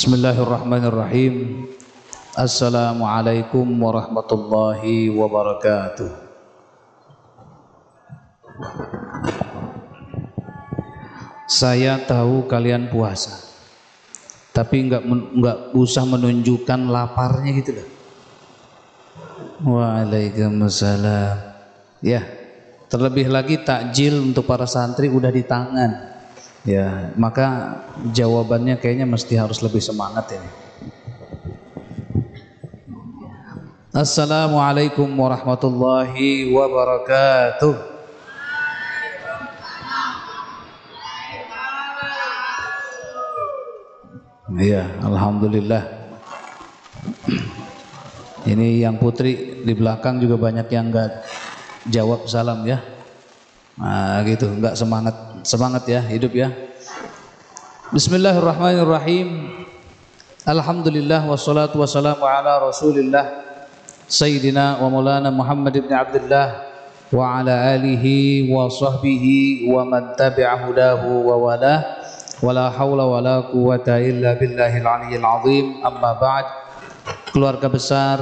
Bismillahirrahmanirrahim. Assalamualaikum warahmatullahi wabarakatuh. Saya tahu kalian puasa Tapi nggak nggak usah menunjukkan laparnya gitu loh. Waalaikumsalam. Ya terlebih lagi takjil untuk para santri udah di tangan Ya, maka jawabannya kayaknya mesti harus lebih semangat ini. Assalamualaikum warahmatullahi wabarakatuh. Iya, alhamdulillah. Ini yang putri di belakang juga banyak yang enggak jawab salam ya. Nah, gitu, enggak semangat semangat ya hidup ya. Bismillahirrahmanirrahim. Alhamdulillah wassalatu wassalamu ala rasulillah Sayyidina wa maulana Muhammad ibn Abdullah wa ala alihi wa sahbihi wa man tabi'a hudahu wa wala wala hawla wala quwata illa billahil aliyyil azim. Amma ba'd. Keluarga besar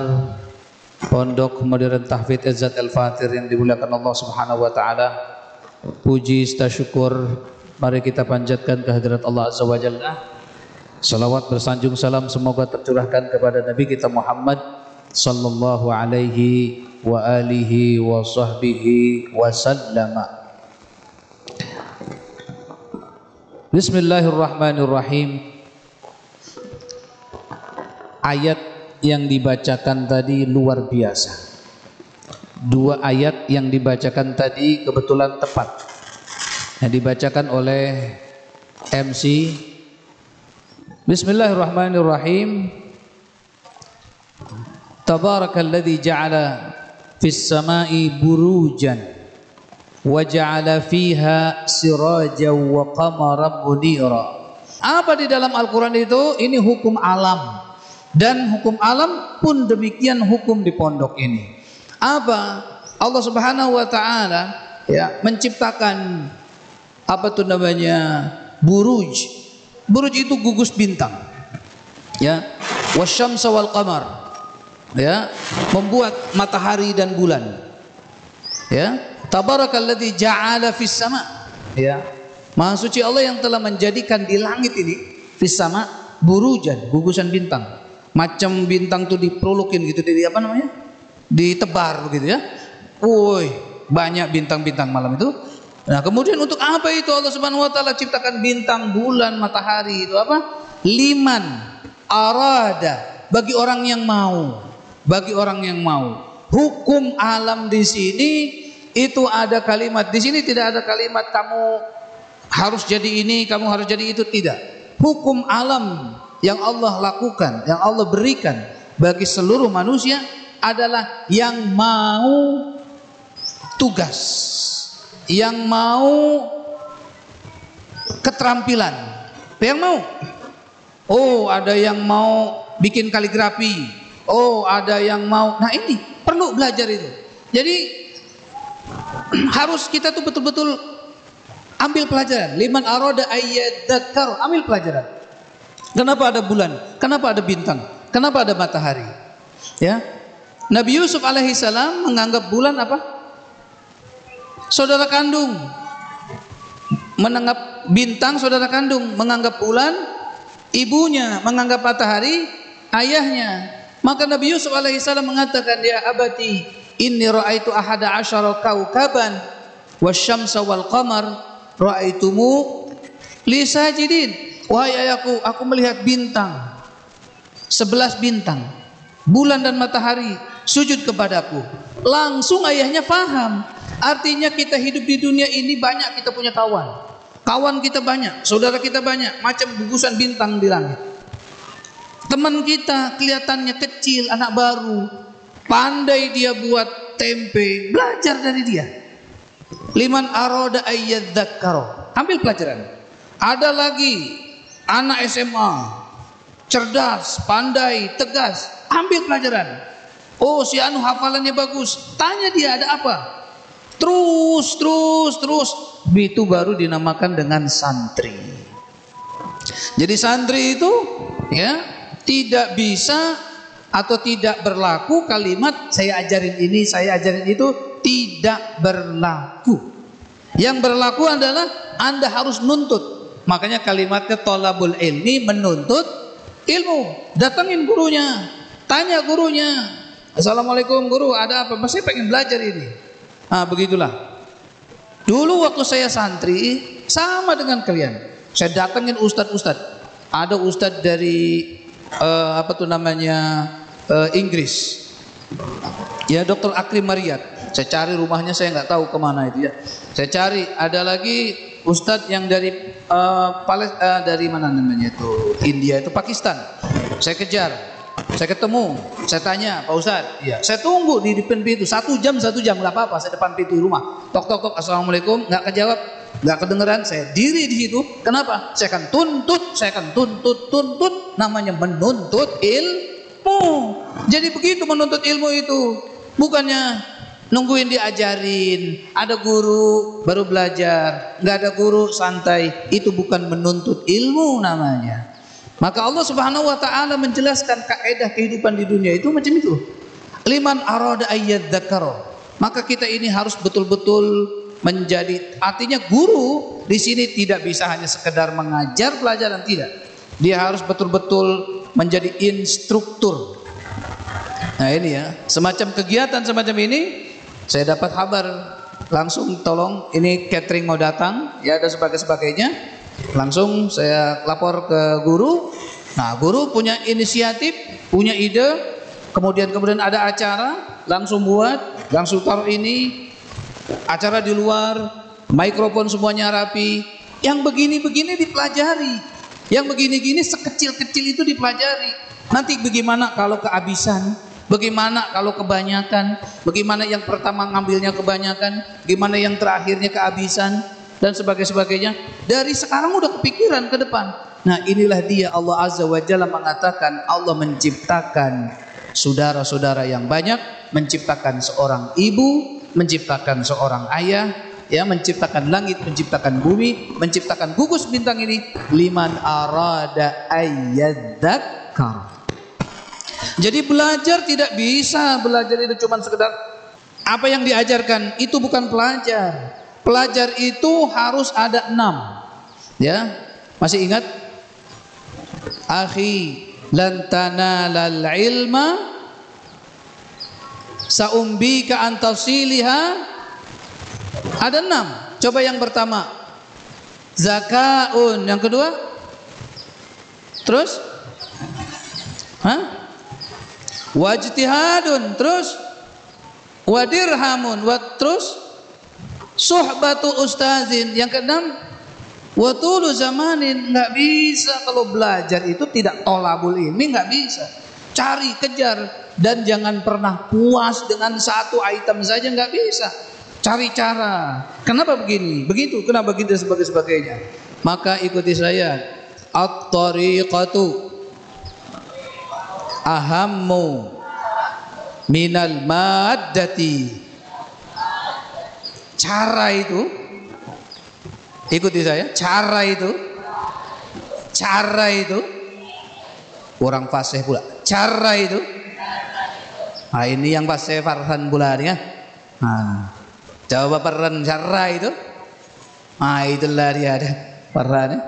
Pondok Modern Tahfidz Izzat Al-Fatir yang dimuliakan Allah Subhanahu wa taala puji syukur mari kita panjatkan kehadirat Allah Azza wa Jalla. Salawat bersanjung salam semoga tercurahkan kepada Nabi kita Muhammad sallallahu alaihi wa alihi wa sahbihi wa sallama. Bismillahirrahmanirrahim. Ayat yang dibacakan tadi luar biasa dua ayat yang dibacakan tadi kebetulan tepat. Yang dibacakan oleh MC Bismillahirrahmanirrahim. Tabarakalladzi ja'ala fis sama'i burujan wa ja'ala fiha sirajan wa qamaran munira. Apa di dalam Al-Qur'an itu? Ini hukum alam. Dan hukum alam pun demikian hukum di pondok ini apa? Allah Subhanahu wa taala ya menciptakan apa tuh namanya? buruj. Buruj itu gugus bintang. Ya, wasyamsa wal qamar. Ya, membuat matahari dan bulan. Ya, tabarakalladzi ja'ala fis sama. Ya. Maha suci Allah yang telah menjadikan di langit ini fis sama burujan, gugusan bintang. Macam bintang tuh diperlukin gitu di apa namanya? Ditebar begitu ya. Woi, banyak bintang-bintang malam itu. Nah, kemudian untuk apa itu Allah Subhanahu wa taala ciptakan bintang, bulan, matahari itu apa? Liman arada bagi orang yang mau. Bagi orang yang mau. Hukum alam di sini itu ada kalimat. Di sini tidak ada kalimat kamu harus jadi ini, kamu harus jadi itu tidak. Hukum alam yang Allah lakukan, yang Allah berikan bagi seluruh manusia adalah yang mau tugas, yang mau keterampilan. Yang mau. Oh, ada yang mau bikin kaligrafi. Oh, ada yang mau. Nah, ini perlu belajar itu. Jadi harus kita tuh betul-betul ambil pelajaran. Liman aroda ayyadzakar, ambil pelajaran. Kenapa ada bulan? Kenapa ada bintang? Kenapa ada matahari? Ya, Nabi Yusuf alaihissalam menganggap bulan apa? Saudara kandung. Menanggap bintang saudara kandung, menganggap bulan ibunya, menganggap matahari ayahnya. Maka Nabi Yusuf alaihissalam mengatakan ya abati inni ra'aitu ahada asyara kaukaban wasyamsa wal qamar ra'aitumu li sajidin. Wahai ayahku, aku melihat bintang. Sebelas bintang. Bulan dan matahari sujud kepadaku. Langsung ayahnya paham. Artinya kita hidup di dunia ini banyak kita punya kawan. Kawan kita banyak, saudara kita banyak, macam gugusan bintang di langit. Teman kita kelihatannya kecil, anak baru, pandai dia buat tempe, belajar dari dia. Liman aroda ayyadzakaro. Ambil pelajaran. Ada lagi anak SMA, cerdas, pandai, tegas, ambil pelajaran. Oh si Anu hafalannya bagus. Tanya dia ada apa? Terus, terus, terus. Itu baru dinamakan dengan santri. Jadi santri itu ya tidak bisa atau tidak berlaku kalimat saya ajarin ini, saya ajarin itu tidak berlaku. Yang berlaku adalah Anda harus nuntut. Makanya kalimatnya tolabul ilmi menuntut ilmu. Datangin gurunya, tanya gurunya. Assalamualaikum guru, ada apa? Masih pengen belajar ini. Ah, begitulah. Dulu waktu saya santri sama dengan kalian. Saya datangin ustadz-ustadz. Ada ustadz dari uh, apa tuh namanya uh, Inggris. Ya Dokter Akrim Mariat. Saya cari rumahnya saya nggak tahu ke mana itu ya. Saya cari ada lagi Ustadz yang dari uh, Pales, uh, dari mana namanya itu India itu Pakistan. Saya kejar, saya ketemu, saya tanya Pak Ustadz, ya, saya tunggu di depan pintu satu jam satu jam nggak apa-apa, saya depan pintu rumah, tok tok tok, assalamualaikum, nggak kejawab, nggak kedengeran, saya diri di situ. Kenapa? Saya akan tuntut, saya akan tuntut, tuntut, namanya menuntut ilmu. Jadi begitu menuntut ilmu itu, bukannya nungguin diajarin ada guru baru belajar nggak ada guru santai itu bukan menuntut ilmu namanya maka Allah subhanahu wa ta'ala menjelaskan kaidah kehidupan di dunia itu macam itu. Liman arada ayat dakaro maka kita ini harus betul-betul menjadi artinya guru di sini tidak bisa hanya sekedar mengajar pelajaran tidak. Dia harus betul-betul menjadi instruktur. Nah ini ya semacam kegiatan semacam ini saya dapat kabar langsung tolong ini catering mau datang ya sebagai sebagainya. Langsung saya lapor ke guru. Nah, guru punya inisiatif, punya ide, kemudian kemudian ada acara, langsung buat, langsung taruh ini acara di luar, mikrofon semuanya rapi. Yang begini-begini dipelajari. Yang begini-gini sekecil-kecil itu dipelajari. Nanti bagaimana kalau kehabisan? Bagaimana kalau kebanyakan? Bagaimana yang pertama ngambilnya kebanyakan? Gimana yang terakhirnya kehabisan? Dan sebagainya. Dari sekarang udah kepikiran ke depan. Nah inilah dia Allah Azza wa Jalla mengatakan Allah menciptakan saudara-saudara yang banyak. Menciptakan seorang ibu. Menciptakan seorang ayah. Ya, menciptakan langit, menciptakan bumi, menciptakan gugus bintang ini liman arada ayyadzakar jadi belajar tidak bisa belajar itu cuma sekedar apa yang diajarkan itu bukan pelajar. Pelajar itu harus ada enam. Ya, masih ingat? Akhi, lantana lal ilma saumbika antasiliha. Ada enam. Coba yang pertama. Zakaun, yang kedua? Terus? Hah? wajtihadun. Terus? Wadirhamun. Wat terus suhbatu ustazin. Yang keenam watulu zamanin. Nggak bisa kalau belajar itu tidak tolabul ini nggak bisa. Cari kejar. Dan jangan pernah puas dengan satu item saja nggak bisa. Cari cara. Kenapa begini? Begitu. Kenapa begitu sebagai sebagainya? Maka ikuti saya. At-tariqatu ahammu minal maddati cara itu. Ikuti saya. Cara itu. Cara itu. Orang fasih pula. Cara itu. Nah ini yang fasih Farhan pula ya. Nah, coba peran cara itu. Nah itulah dia ada Farhan ya.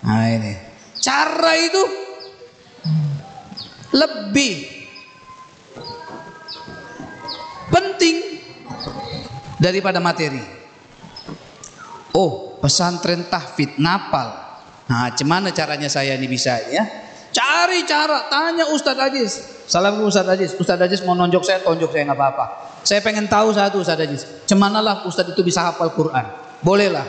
nah ini. Cara itu. Lebih daripada materi. Oh, pesantren tahfidz napal. Nah, gimana caranya saya ini bisa ya? Cari cara, tanya Ustadz Aziz. Salam Ustadz Aziz. Ustadz Aziz mau nonjok saya, tonjok saya nggak apa-apa. Saya pengen tahu satu Ustadz Aziz. Cemana lah Ustadz itu bisa hafal Quran? Bolehlah.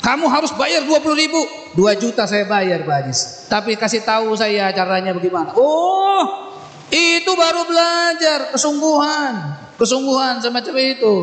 Kamu harus bayar 20 ribu. 2 juta saya bayar Pak Haji. Tapi kasih tahu saya caranya bagaimana. Oh, itu baru belajar kesungguhan. Kesungguhan semacam itu.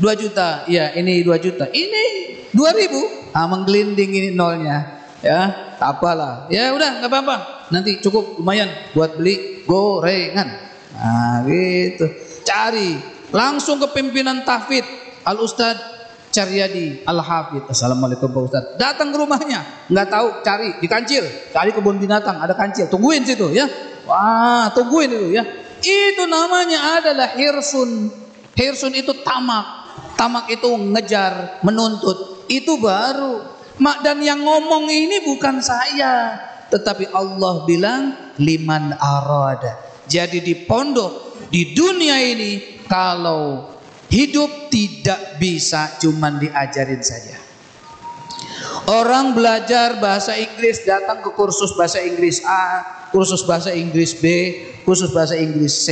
2 juta. Iya, ini 2 juta. Ini 2 ribu. Ah, menggelinding ini nolnya. Ya, apalah. Ya udah, nggak apa-apa. Nanti cukup lumayan buat beli gorengan. Nah, gitu. Cari langsung ke pimpinan tahfidz Al Ustadz Caryadi Al-Hafid Assalamualaikum Pak Ustaz datang ke rumahnya nggak tahu cari di kancil cari kebun binatang ada kancil tungguin situ ya wah tungguin itu ya itu namanya adalah hirsun. Hirsun itu tamak. Tamak itu ngejar menuntut. Itu baru. Mak dan yang ngomong ini bukan saya. Tetapi Allah bilang liman arada. Jadi di pondok di dunia ini kalau Hidup tidak bisa cuman diajarin saja. Orang belajar bahasa Inggris datang ke kursus bahasa Inggris A, kursus bahasa Inggris B, kursus bahasa Inggris C.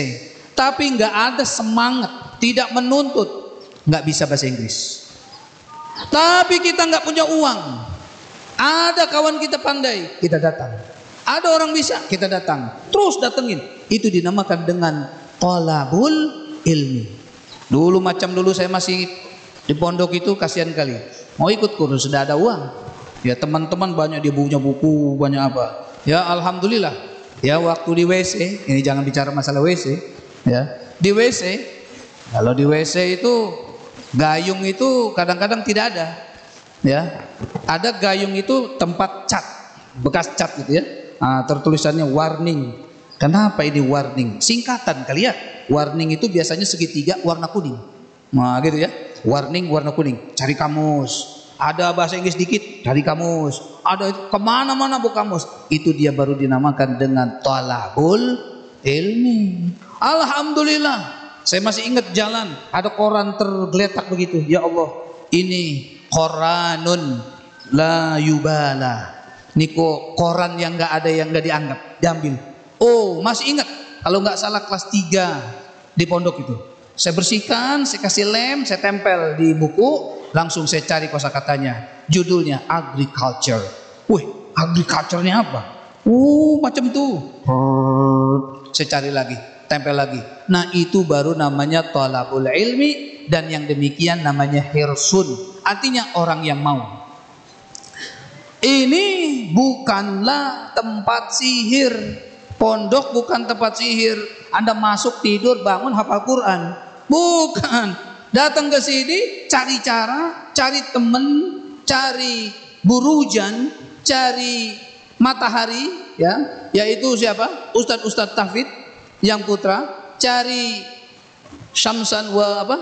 Tapi nggak ada semangat, tidak menuntut, nggak bisa bahasa Inggris. Tapi kita nggak punya uang. Ada kawan kita pandai, kita datang. Ada orang bisa, kita datang. Terus datengin. Itu dinamakan dengan tolabul ilmi. Dulu macam dulu saya masih di pondok itu kasihan kali. Mau ikut kursus sudah ada uang. Ya teman-teman banyak dia punya buku, banyak apa. Ya alhamdulillah. Ya waktu di WC, ini jangan bicara masalah WC, ya. Di WC, kalau di WC itu gayung itu kadang-kadang tidak ada. Ya. Ada gayung itu tempat cat, bekas cat gitu ya. Nah, tertulisannya warning. Kenapa ini warning? Singkatan kali ya. Warning itu biasanya segitiga warna kuning. Nah gitu ya. Warning warna kuning. Cari kamus. Ada bahasa Inggris dikit, cari kamus. Ada ke mana-mana bu kamus. Itu dia baru dinamakan dengan talabul ilmi. Alhamdulillah. Saya masih ingat jalan. Ada koran tergeletak begitu. Ya Allah. Ini koranun la yubala. Ini kok koran yang nggak ada yang nggak dianggap. Diambil. Oh masih ingat kalau nggak salah kelas 3 di pondok itu. Saya bersihkan, saya kasih lem, saya tempel di buku, langsung saya cari kosakatanya. Judulnya agriculture. Wih, agriculture-nya apa? Uh, macam tuh. Saya cari lagi, tempel lagi. Nah, itu baru namanya tolabul ilmi dan yang demikian namanya hirsun. Artinya orang yang mau. Ini bukanlah tempat sihir. Pondok bukan tempat sihir. Anda masuk tidur bangun hafal Quran. Bukan. Datang ke sini cari cara, cari temen, cari burujan, cari matahari, ya, yaitu siapa? Ustadz Ustadz Tafid yang putra, cari Syamsan wa apa?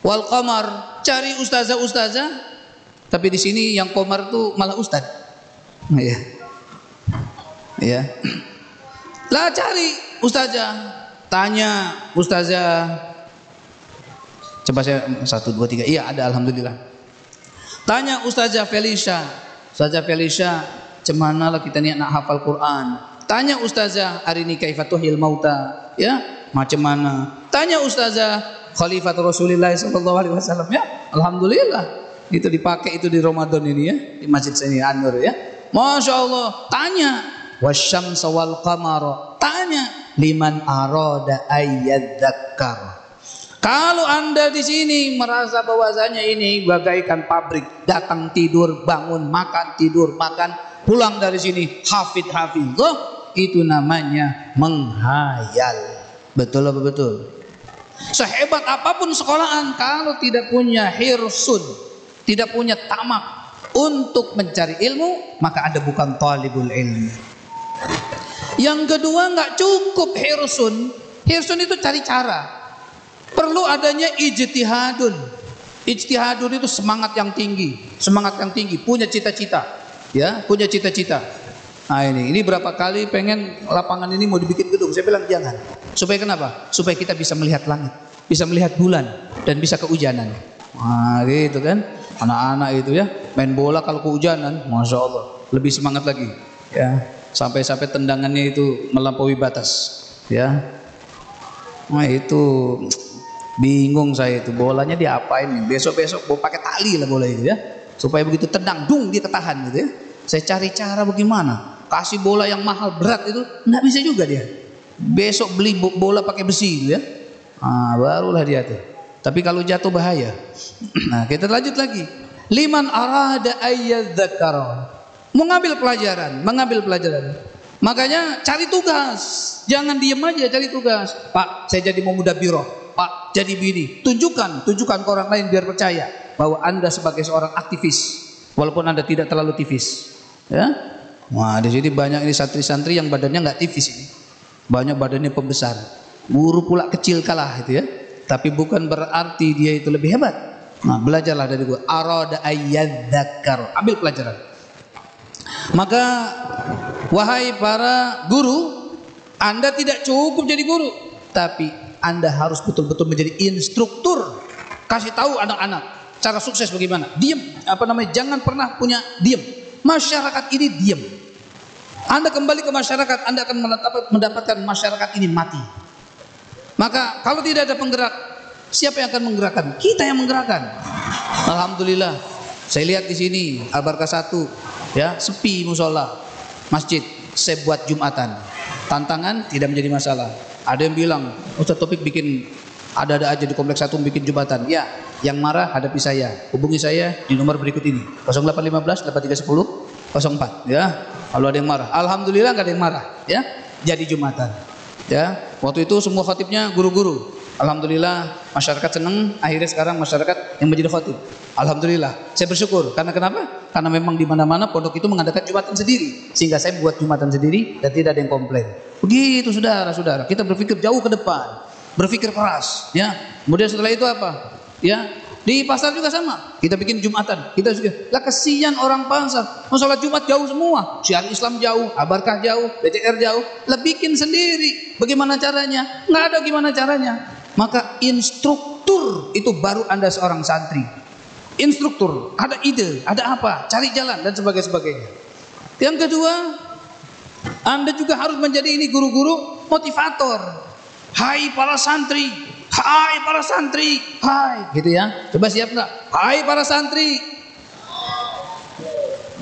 Wal Qamar, cari ustazah ustazah. Tapi di sini yang Qamar tuh malah ustad. Ya. Ya. Lah cari ustazah, tanya ustazah. Coba saya satu dua tiga. Iya ada alhamdulillah. Tanya ustazah Felicia, ustazah Felicia, cemana lah kita niat nak hafal Quran. Tanya ustazah hari ini kaifatuhil mauta, ya macam mana? Tanya ustazah Khalifat Rasulullah Sallallahu Alaihi Wasallam ya, alhamdulillah itu dipakai itu di Ramadan ini ya di masjid sini Anur ya. Masya Allah, tanya wasyamsa wal qamara tanya liman arada ayyadzakkar kalau anda di sini merasa bahwasanya ini bagaikan pabrik datang tidur bangun makan tidur makan pulang dari sini hafid hafidh itu namanya menghayal betul apa betul sehebat apa pun sekolahan kalau tidak punya hirsun tidak punya tamak untuk mencari ilmu maka ada bukan talibul ilmi yang kedua nggak cukup hirsun. Hirsun itu cari cara. Perlu adanya ijtihadun. Ijtihadun itu semangat yang tinggi, semangat yang tinggi, punya cita-cita, ya, punya cita-cita. Nah ini, ini berapa kali pengen lapangan ini mau dibikin gedung, saya bilang jangan. Supaya kenapa? Supaya kita bisa melihat langit, bisa melihat bulan, dan bisa kehujanan. Nah gitu kan, anak-anak itu ya, main bola kalau kehujanan, masya Allah, lebih semangat lagi, ya sampai-sampai tendangannya itu melampaui batas ya nah itu bingung saya itu bolanya diapain nih besok-besok mau pakai tali lah bola itu ya. Supaya begitu tendang dung dia ketahan gitu ya. Saya cari cara bagaimana. Kasih bola yang mahal berat itu nggak bisa juga dia. Besok beli bola pakai besi gitu ya. Ah barulah dia tuh. Tapi kalau jatuh bahaya. Nah kita lanjut lagi. Liman arada ayyadzakara Mengambil pelajaran, mengambil pelajaran. Makanya cari tugas. Jangan diem aja cari tugas. Pak, saya jadi mau muda biro. Pak, jadi bini. Tunjukkan, tunjukkan ke orang lain biar percaya. bahwa Anda sebagai seorang aktivis walaupun Anda tidak terlalu tipis. Ya. Wah, di sini banyak ini santri-santri yang badannya nggak tipis ini. Banyak badannya pembesar. Guru pula kecil kalah itu ya. Tapi bukan berarti dia itu lebih hebat. Nah, belajarlah dari gua. Arada ayyadzakar. Ambil pelajaran. Maka wahai para guru, Anda tidak cukup jadi guru, tapi Anda harus betul-betul menjadi instruktur. Kasih tahu anak-anak cara sukses bagaimana? Diam, apa namanya? Jangan pernah punya diam. Masyarakat ini diam. Anda kembali ke masyarakat, Anda akan mendapatkan masyarakat ini mati. Maka kalau tidak ada penggerak, siapa yang akan menggerakkan? Kita yang menggerakkan. Alhamdulillah. Saya lihat di sini Abarka satu, ya sepi musola, masjid. Saya buat jumatan. Tantangan tidak menjadi masalah. Ada yang bilang, Ustaz Topik bikin ada-ada aja di kompleks satu bikin jumatan. Ya, yang marah hadapi saya. Hubungi saya di nomor berikut ini. 0815 8310 04 ya. Kalau ada yang marah, alhamdulillah nggak ada yang marah ya. Jadi Jumatan. Ya. Waktu itu semua khotibnya guru-guru. Alhamdulillah masyarakat senang akhirnya sekarang masyarakat yang menjadi khotib. Alhamdulillah saya bersyukur karena kenapa? Karena memang di mana-mana pondok itu mengadakan jumatan sendiri sehingga saya buat jumatan sendiri dan tidak ada yang komplain. Begitu saudara-saudara kita berpikir jauh ke depan, berpikir keras ya. Kemudian setelah itu apa? Ya, di pasar juga sama. Kita bikin Jumatan. Kita juga, lah kesian orang pasar. Mau sholat Jumat jauh semua. Syiar Islam jauh, Abarkah jauh, BCR jauh. Lah bikin sendiri. Bagaimana caranya? Nggak ada gimana caranya. Maka instruktur itu baru Anda seorang santri. Instruktur, ada ide, ada apa, cari jalan dan sebagainya. Yang kedua, Anda juga harus menjadi ini guru-guru motivator. Hai para santri, Hai para santri, hai, gitu ya. Coba siap nggak? Hai para santri.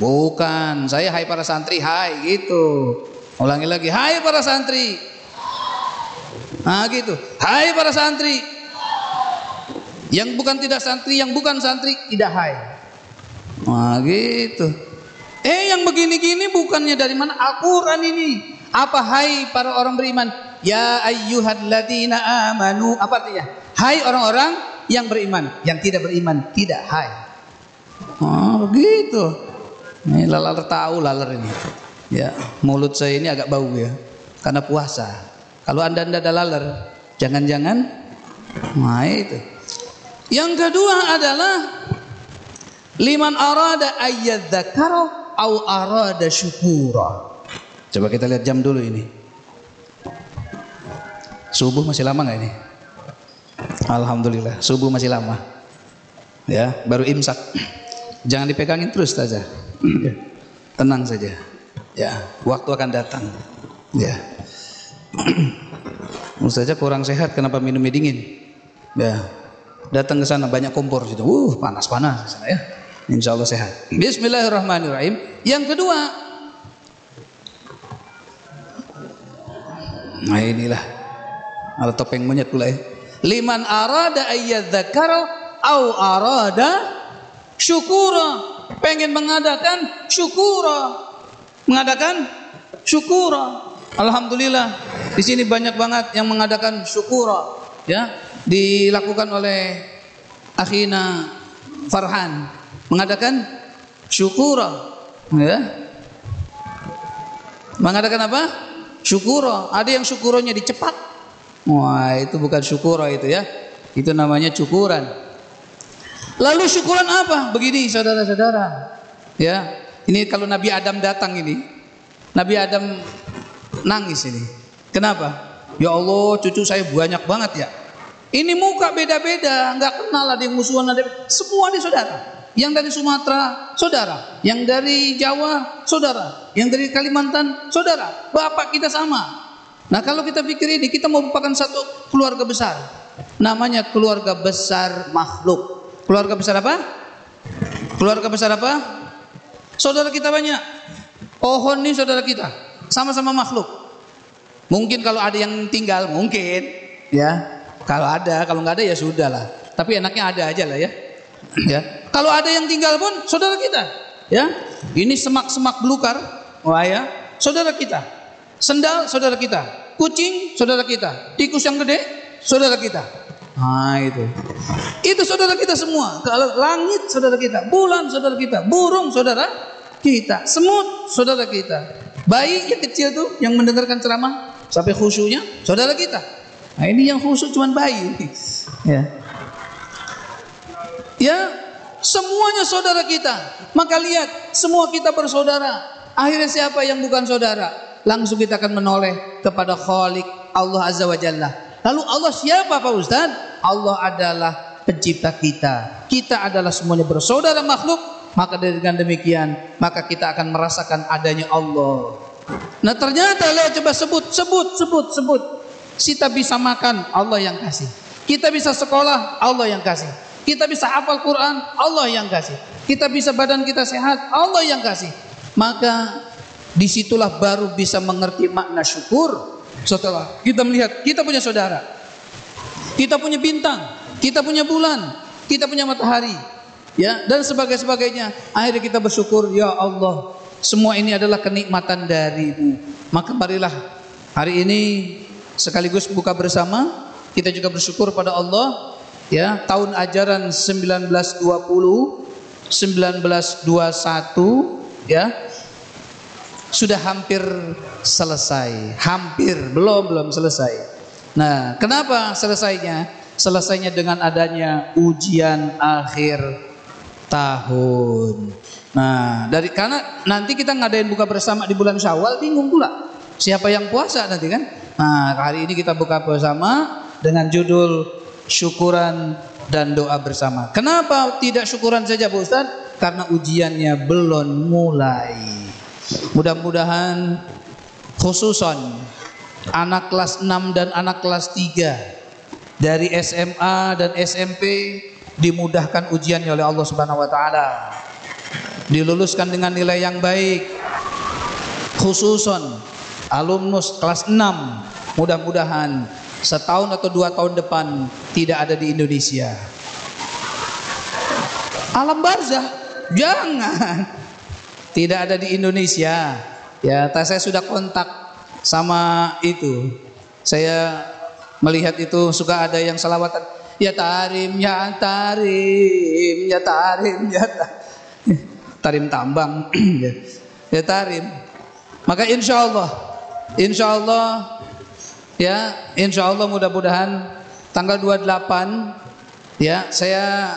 Bukan, saya hai para santri, hai gitu. Ulangi lagi, hai para santri. Nah gitu, hai para santri. Yang bukan tidak santri, yang bukan santri tidak hai. Nah gitu. Eh yang begini-gini bukannya dari mana? Al-Quran ini. Apa hai para orang beriman? Ya ayyuhalladzina amanu. Apa artinya? Hai orang-orang yang beriman. Yang tidak beriman tidak hai. Oh, begitu. Ini lalar tahu lalar ini. Ya, mulut saya ini agak bau ya. Karena puasa. Kalau Anda-anda ada lalar, jangan-jangan nah itu. Yang kedua adalah liman arada ayyadzakara au arada syukura. Coba kita lihat jam dulu ini. Subuh masih lama nggak ini? Alhamdulillah, subuh masih lama. Ya, baru imsak. Jangan dipegangin terus saja. Ya, tenang saja. Ya, waktu akan datang. Ya. saja kurang sehat kenapa minumnya dingin? Ya. Datang ke sana banyak kompor situ. Uh, panas-panas sana ya. Insya Allah sehat. Bismillahirrahmanirrahim. Yang kedua, nah inilah ada topeng monyet pula ya. Liman arada ayyadzakara au arada syukura. Pengen mengadakan syukura. Mengadakan syukura. Alhamdulillah di sini banyak banget yang mengadakan syukura ya dilakukan oleh akhina Farhan mengadakan syukura ya mengadakan apa syukura ada yang syukuronya dicepat Wah, itu bukan syukur itu ya. Itu namanya cukuran. Lalu syukuran apa? Begini saudara-saudara. Ya, ini kalau Nabi Adam datang ini, Nabi Adam nangis ini. Kenapa? Ya Allah, cucu saya banyak banget ya. Ini muka beda-beda, nggak kenal ada yang musuhan ada. Semua ini saudara. Yang dari Sumatera, saudara. Yang dari Jawa, saudara. Yang dari Kalimantan, saudara. Bapak kita sama. Nah kalau kita pikir ini kita merupakan satu keluarga besar. Namanya keluarga besar makhluk. Keluarga besar apa? Keluarga besar apa? Saudara kita banyak. Pohon ini saudara kita. Sama-sama makhluk. Mungkin kalau ada yang tinggal, mungkin. ya. Kalau ada, kalau nggak ada ya sudah lah. Tapi enaknya ada aja lah ya. ya. Kalau ada yang tinggal pun saudara kita. Ya. Ini semak-semak belukar. Wah ya. Saudara kita. Sendal saudara kita, kucing saudara kita, tikus yang gede saudara kita. Nah itu. Itu saudara kita semua. Kalau langit saudara kita, bulan saudara kita, burung saudara kita, semut saudara kita. Bayi yang kecil tuh yang mendengarkan ceramah sampai khusyuknya saudara kita. Nah ini yang khusyuk cuma bayi. Ya. Ya, semuanya saudara kita. Maka lihat, semua kita bersaudara. Akhirnya siapa yang bukan saudara? Langsung kita akan menoleh kepada Khalik Allah Azza wa Jalla. Lalu Allah siapa Pak Ustaz? Allah adalah pencipta kita. Kita adalah semuanya bersaudara makhluk. Maka dengan demikian, maka kita akan merasakan adanya Allah. Nah ternyata lihat coba sebut, sebut, sebut, sebut. Kita bisa makan, Allah yang kasih. Kita bisa sekolah, Allah yang kasih. Kita bisa hafal Quran, Allah yang kasih. Kita bisa badan kita sehat, Allah yang kasih. Maka di situlah baru bisa mengerti makna syukur. Setelah kita melihat, kita punya saudara. Kita punya bintang, kita punya bulan, kita punya matahari. Ya, dan sebagainya. Akhirnya kita bersyukur, ya Allah, semua ini adalah kenikmatan darimu. Maka marilah hari ini sekaligus buka bersama. Kita juga bersyukur pada Allah. Ya, tahun ajaran 1920 1921 ya sudah hampir selesai. Hampir, belum belum selesai. Nah, kenapa selesainya? Selesainya dengan adanya ujian akhir tahun. Nah, dari karena nanti kita ngadain buka bersama di bulan Syawal bingung pula. Siapa yang puasa nanti kan? Nah, hari ini kita buka bersama dengan judul syukuran dan doa bersama. Kenapa tidak syukuran saja Pak Ustaz? Karena ujiannya belum mulai. Mudah-mudahan khususon anak kelas 6 dan anak kelas 3 dari SMA dan SMP dimudahkan ujiannya oleh Allah Subhanahu wa taala diluluskan dengan nilai yang baik khususon alumnus kelas 6 mudah-mudahan setahun atau dua tahun depan tidak ada di Indonesia. Alam barzah jangan. Tidak ada di Indonesia. Ya saya sudah kontak sama itu. Saya melihat itu suka ada yang salawatan ya tarim ya tarim ya tarim ya tarim tarim tambang ya. ya tarim. Maka insya Allah insya Allah ya insya Allah mudah-mudahan tanggal 28 ya saya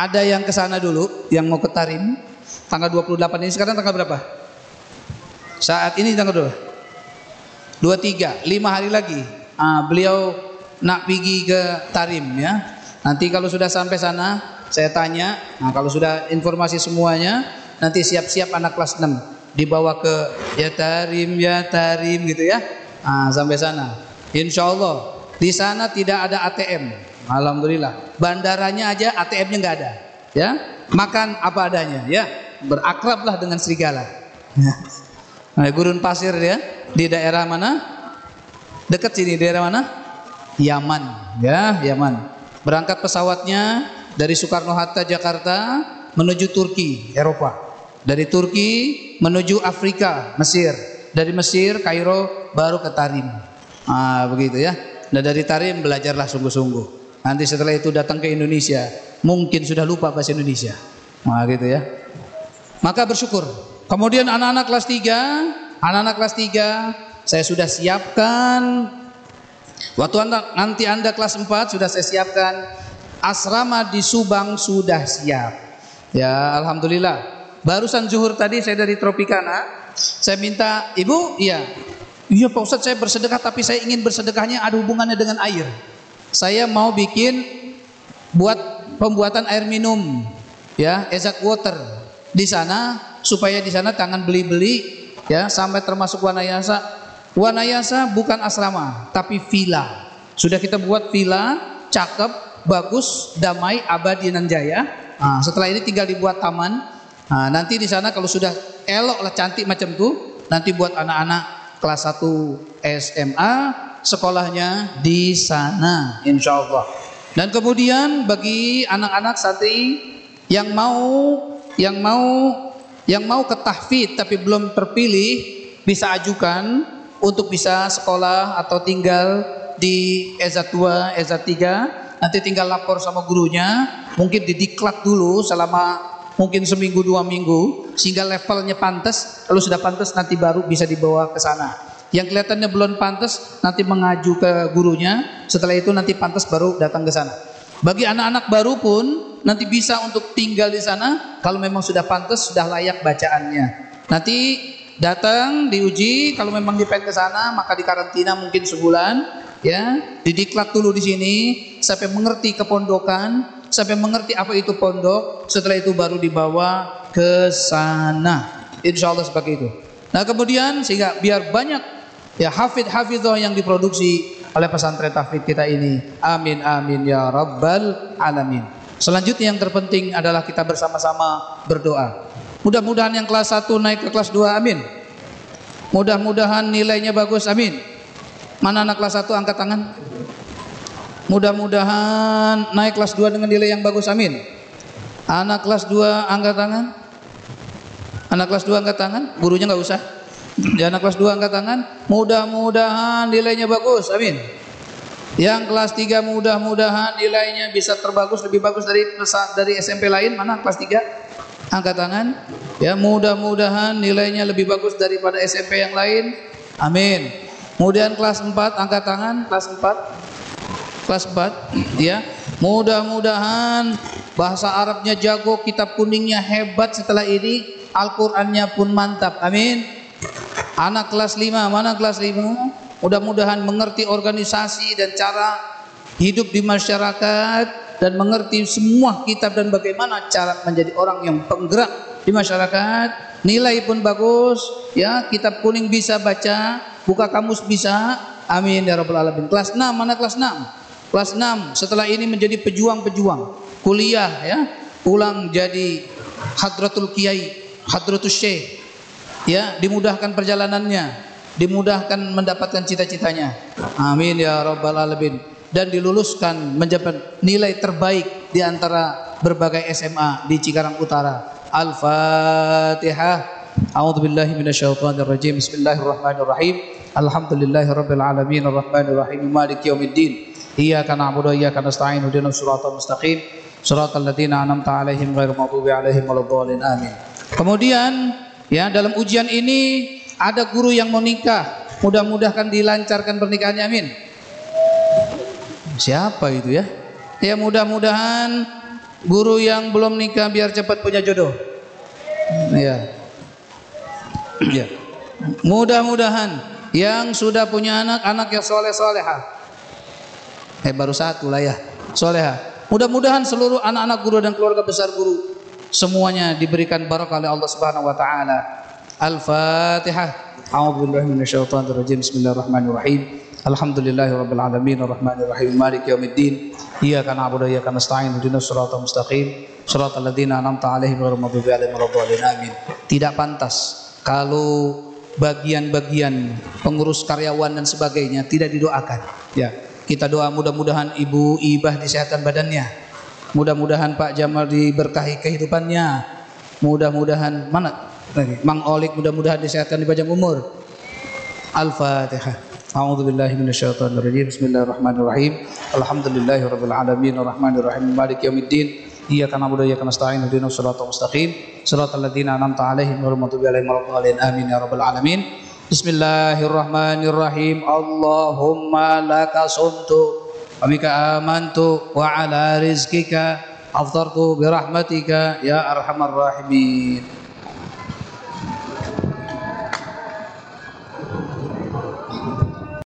ada yang ke sana dulu yang mau ke tarim. Tanggal 28 ini sekarang tanggal berapa? Saat ini tanggal berapa? 23 5 hari lagi. Ah, beliau nak pergi ke tarim ya. Nanti kalau sudah sampai sana saya tanya. Nah kalau sudah informasi semuanya nanti siap-siap anak kelas 6 dibawa ke ya tarim ya tarim gitu ya. Nah, sampai sana. Insya Allah di sana tidak ada ATM Alhamdulillah. Bandaranya aja ATM-nya nggak ada ya. Makan apa adanya ya. Berakrablah dengan serigala. Nah, gurun pasir ya di daerah mana? Dekat sini daerah mana? Yaman ya Yaman. Berangkat pesawatnya dari Soekarno Hatta Jakarta menuju Turki Eropa dari Turki menuju Afrika, Mesir. Dari Mesir, Kairo, baru ke Tarim. Ah, begitu ya. Nah dari Tarim belajarlah sungguh-sungguh. Nanti setelah itu datang ke Indonesia, mungkin sudah lupa bahasa Indonesia. Nah, gitu ya. Maka bersyukur. Kemudian anak-anak kelas 3, anak-anak kelas 3, saya sudah siapkan waktu anda, nanti Anda kelas 4 sudah saya siapkan asrama di Subang sudah siap. Ya, alhamdulillah. Barusan zuhur tadi saya dari Tropicana, saya minta, "Ibu, iya. Iya Pak Ustadz saya bersedekah tapi saya ingin bersedekahnya ada hubungannya dengan air. Saya mau bikin buat pembuatan air minum ya, exact water di sana supaya di sana tangan beli-beli ya sampai termasuk Wanayasa. Wanayasa bukan asrama tapi villa. Sudah kita buat villa, cakep, bagus, damai, abadi dan jaya. Nah, setelah ini tinggal dibuat taman Nah, nanti di sana kalau sudah elok lah cantik macam tuh, nanti buat anak-anak kelas 1 SMA sekolahnya di sana insya Allah. Dan kemudian bagi anak-anak santri yang mau yang mau yang mau ke tahfidz tapi belum terpilih bisa ajukan untuk bisa sekolah atau tinggal di EZA 2, EZA 3 nanti tinggal lapor sama gurunya, mungkin didiklat dulu selama mungkin seminggu dua minggu sehingga levelnya pantas, kalau sudah pantas nanti baru bisa dibawa ke sana. Yang kelihatannya belum pantas nanti mengaju ke gurunya, setelah itu nanti pantas baru datang ke sana. Bagi anak-anak baru pun nanti bisa untuk tinggal di sana kalau memang sudah pantas, sudah layak bacaannya. Nanti datang diuji kalau memang dipengen ke sana maka dikarantina mungkin sebulan ya didiklat dulu di sini sampai mengerti kepondokan sampai mengerti apa itu pondok setelah itu baru dibawa ke sana insya Allah seperti itu nah kemudian sehingga biar banyak ya hafid hafidhah yang diproduksi oleh pesantren tahfidz kita ini amin amin ya rabbal alamin selanjutnya yang terpenting adalah kita bersama-sama berdoa Mudah-mudahan yang kelas 1 naik ke kelas 2 amin. Mudah-mudahan nilainya bagus amin. Mana anak kelas 1 angkat tangan? Mudah-mudahan naik kelas 2 dengan nilai yang bagus amin. Anak kelas 2 angkat tangan? Anak kelas 2 angkat tangan? Gurunya nggak usah. Di anak kelas 2 angkat tangan? Mudah-mudahan nilainya bagus amin. Yang kelas 3 mudah-mudahan nilainya bisa terbagus lebih bagus dari dari SMP lain. Mana kelas 3? Angkat tangan. Ya, mudah-mudahan nilainya lebih bagus daripada SMP yang lain. Amin. Kemudian kelas 4 angkat tangan, kelas 4. Kelas 4, ya. Mudah-mudahan bahasa Arabnya jago, kitab kuningnya hebat setelah ini, Al-Qur'annya pun mantap. Amin. Anak kelas 5, mana kelas 5? Mudah-mudahan mengerti organisasi dan cara hidup di masyarakat dan mengerti semua kitab dan bagaimana cara menjadi orang yang penggerak di masyarakat. Nilai pun bagus, ya kitab kuning bisa baca, buka kamus bisa. Amin ya rabbal alamin. Kelas 6 mana kelas 6? Kelas 6 setelah ini menjadi pejuang-pejuang, kuliah ya, pulang jadi hadratul kiai, hadratul syekh. Ya, dimudahkan perjalanannya, dimudahkan mendapatkan cita-citanya. Amin ya rabbal alamin dan diluluskan mendapat nilai terbaik di antara berbagai SMA di Cikarang Utara. Al-Fatihah. A'udzu billahi minasyaitonir rajim. Bismillahirrahmanirrahim. Alhamdulillahirabbil alamin arrahmanir rahim maliki yaumiddin. Iyyaka na'budu wa iyyaka nasta'in ihdinas siratal mustaqim. Siratal ladzina an'amta 'alaihim ghairil maghdubi 'alaihim waladdallin. Amin. Kemudian ya dalam ujian ini ada guru yang mau nikah. Mudah-mudahan dilancarkan pernikahannya. Amin. Siapa itu ya? Ya mudah-mudahan guru yang belum nikah biar cepat punya jodoh. Ya. Ya. Mudah-mudahan yang sudah punya anak, anak yang soleh soleha. Eh baru satu lah ya, soleha. Mudah-mudahan seluruh anak-anak guru dan keluarga besar guru semuanya diberikan barokah oleh Allah Subhanahu wa taala. Al-Fatihah. A'udzubillahi minasyaitonir rajim. Bismillahirrahmanirrahim. Alhamdulillahi rabbil alamin arrahmanir rahim maliki yaumiddin iyyaka na'budu wa iyyaka nasta'in ihdinas siratal mustaqim siratal ladzina an'amta 'alaihim ghairil maghdubi 'alaihim waladdallin amin tidak pantas kalau bagian-bagian pengurus karyawan dan sebagainya tidak didoakan ya kita doa mudah-mudahan ibu ibah disehatan badannya mudah-mudahan Pak Jamal diberkahi kehidupannya mudah-mudahan mana Mang Olik mudah-mudahan disehatan di panjang umur Al-Fatihah أعوذ بالله من الشيطان الرجيم بسم الله الرحمن الرحيم الحمد لله رب العالمين الرحمن الرحيم مالك يوم الدين إياك نعبد وإياك نستعين اهدنا الصراط المستقيم صراط الذين أنعمت عليهم غير المغضوب عليهم ولا الضالين آمين يا رب العالمين Bismillahirrahmanirrahim. Allahumma laka sumtu wa mika amantu wa ala rizkika aftartu birahmatika ya arhamar rahimin.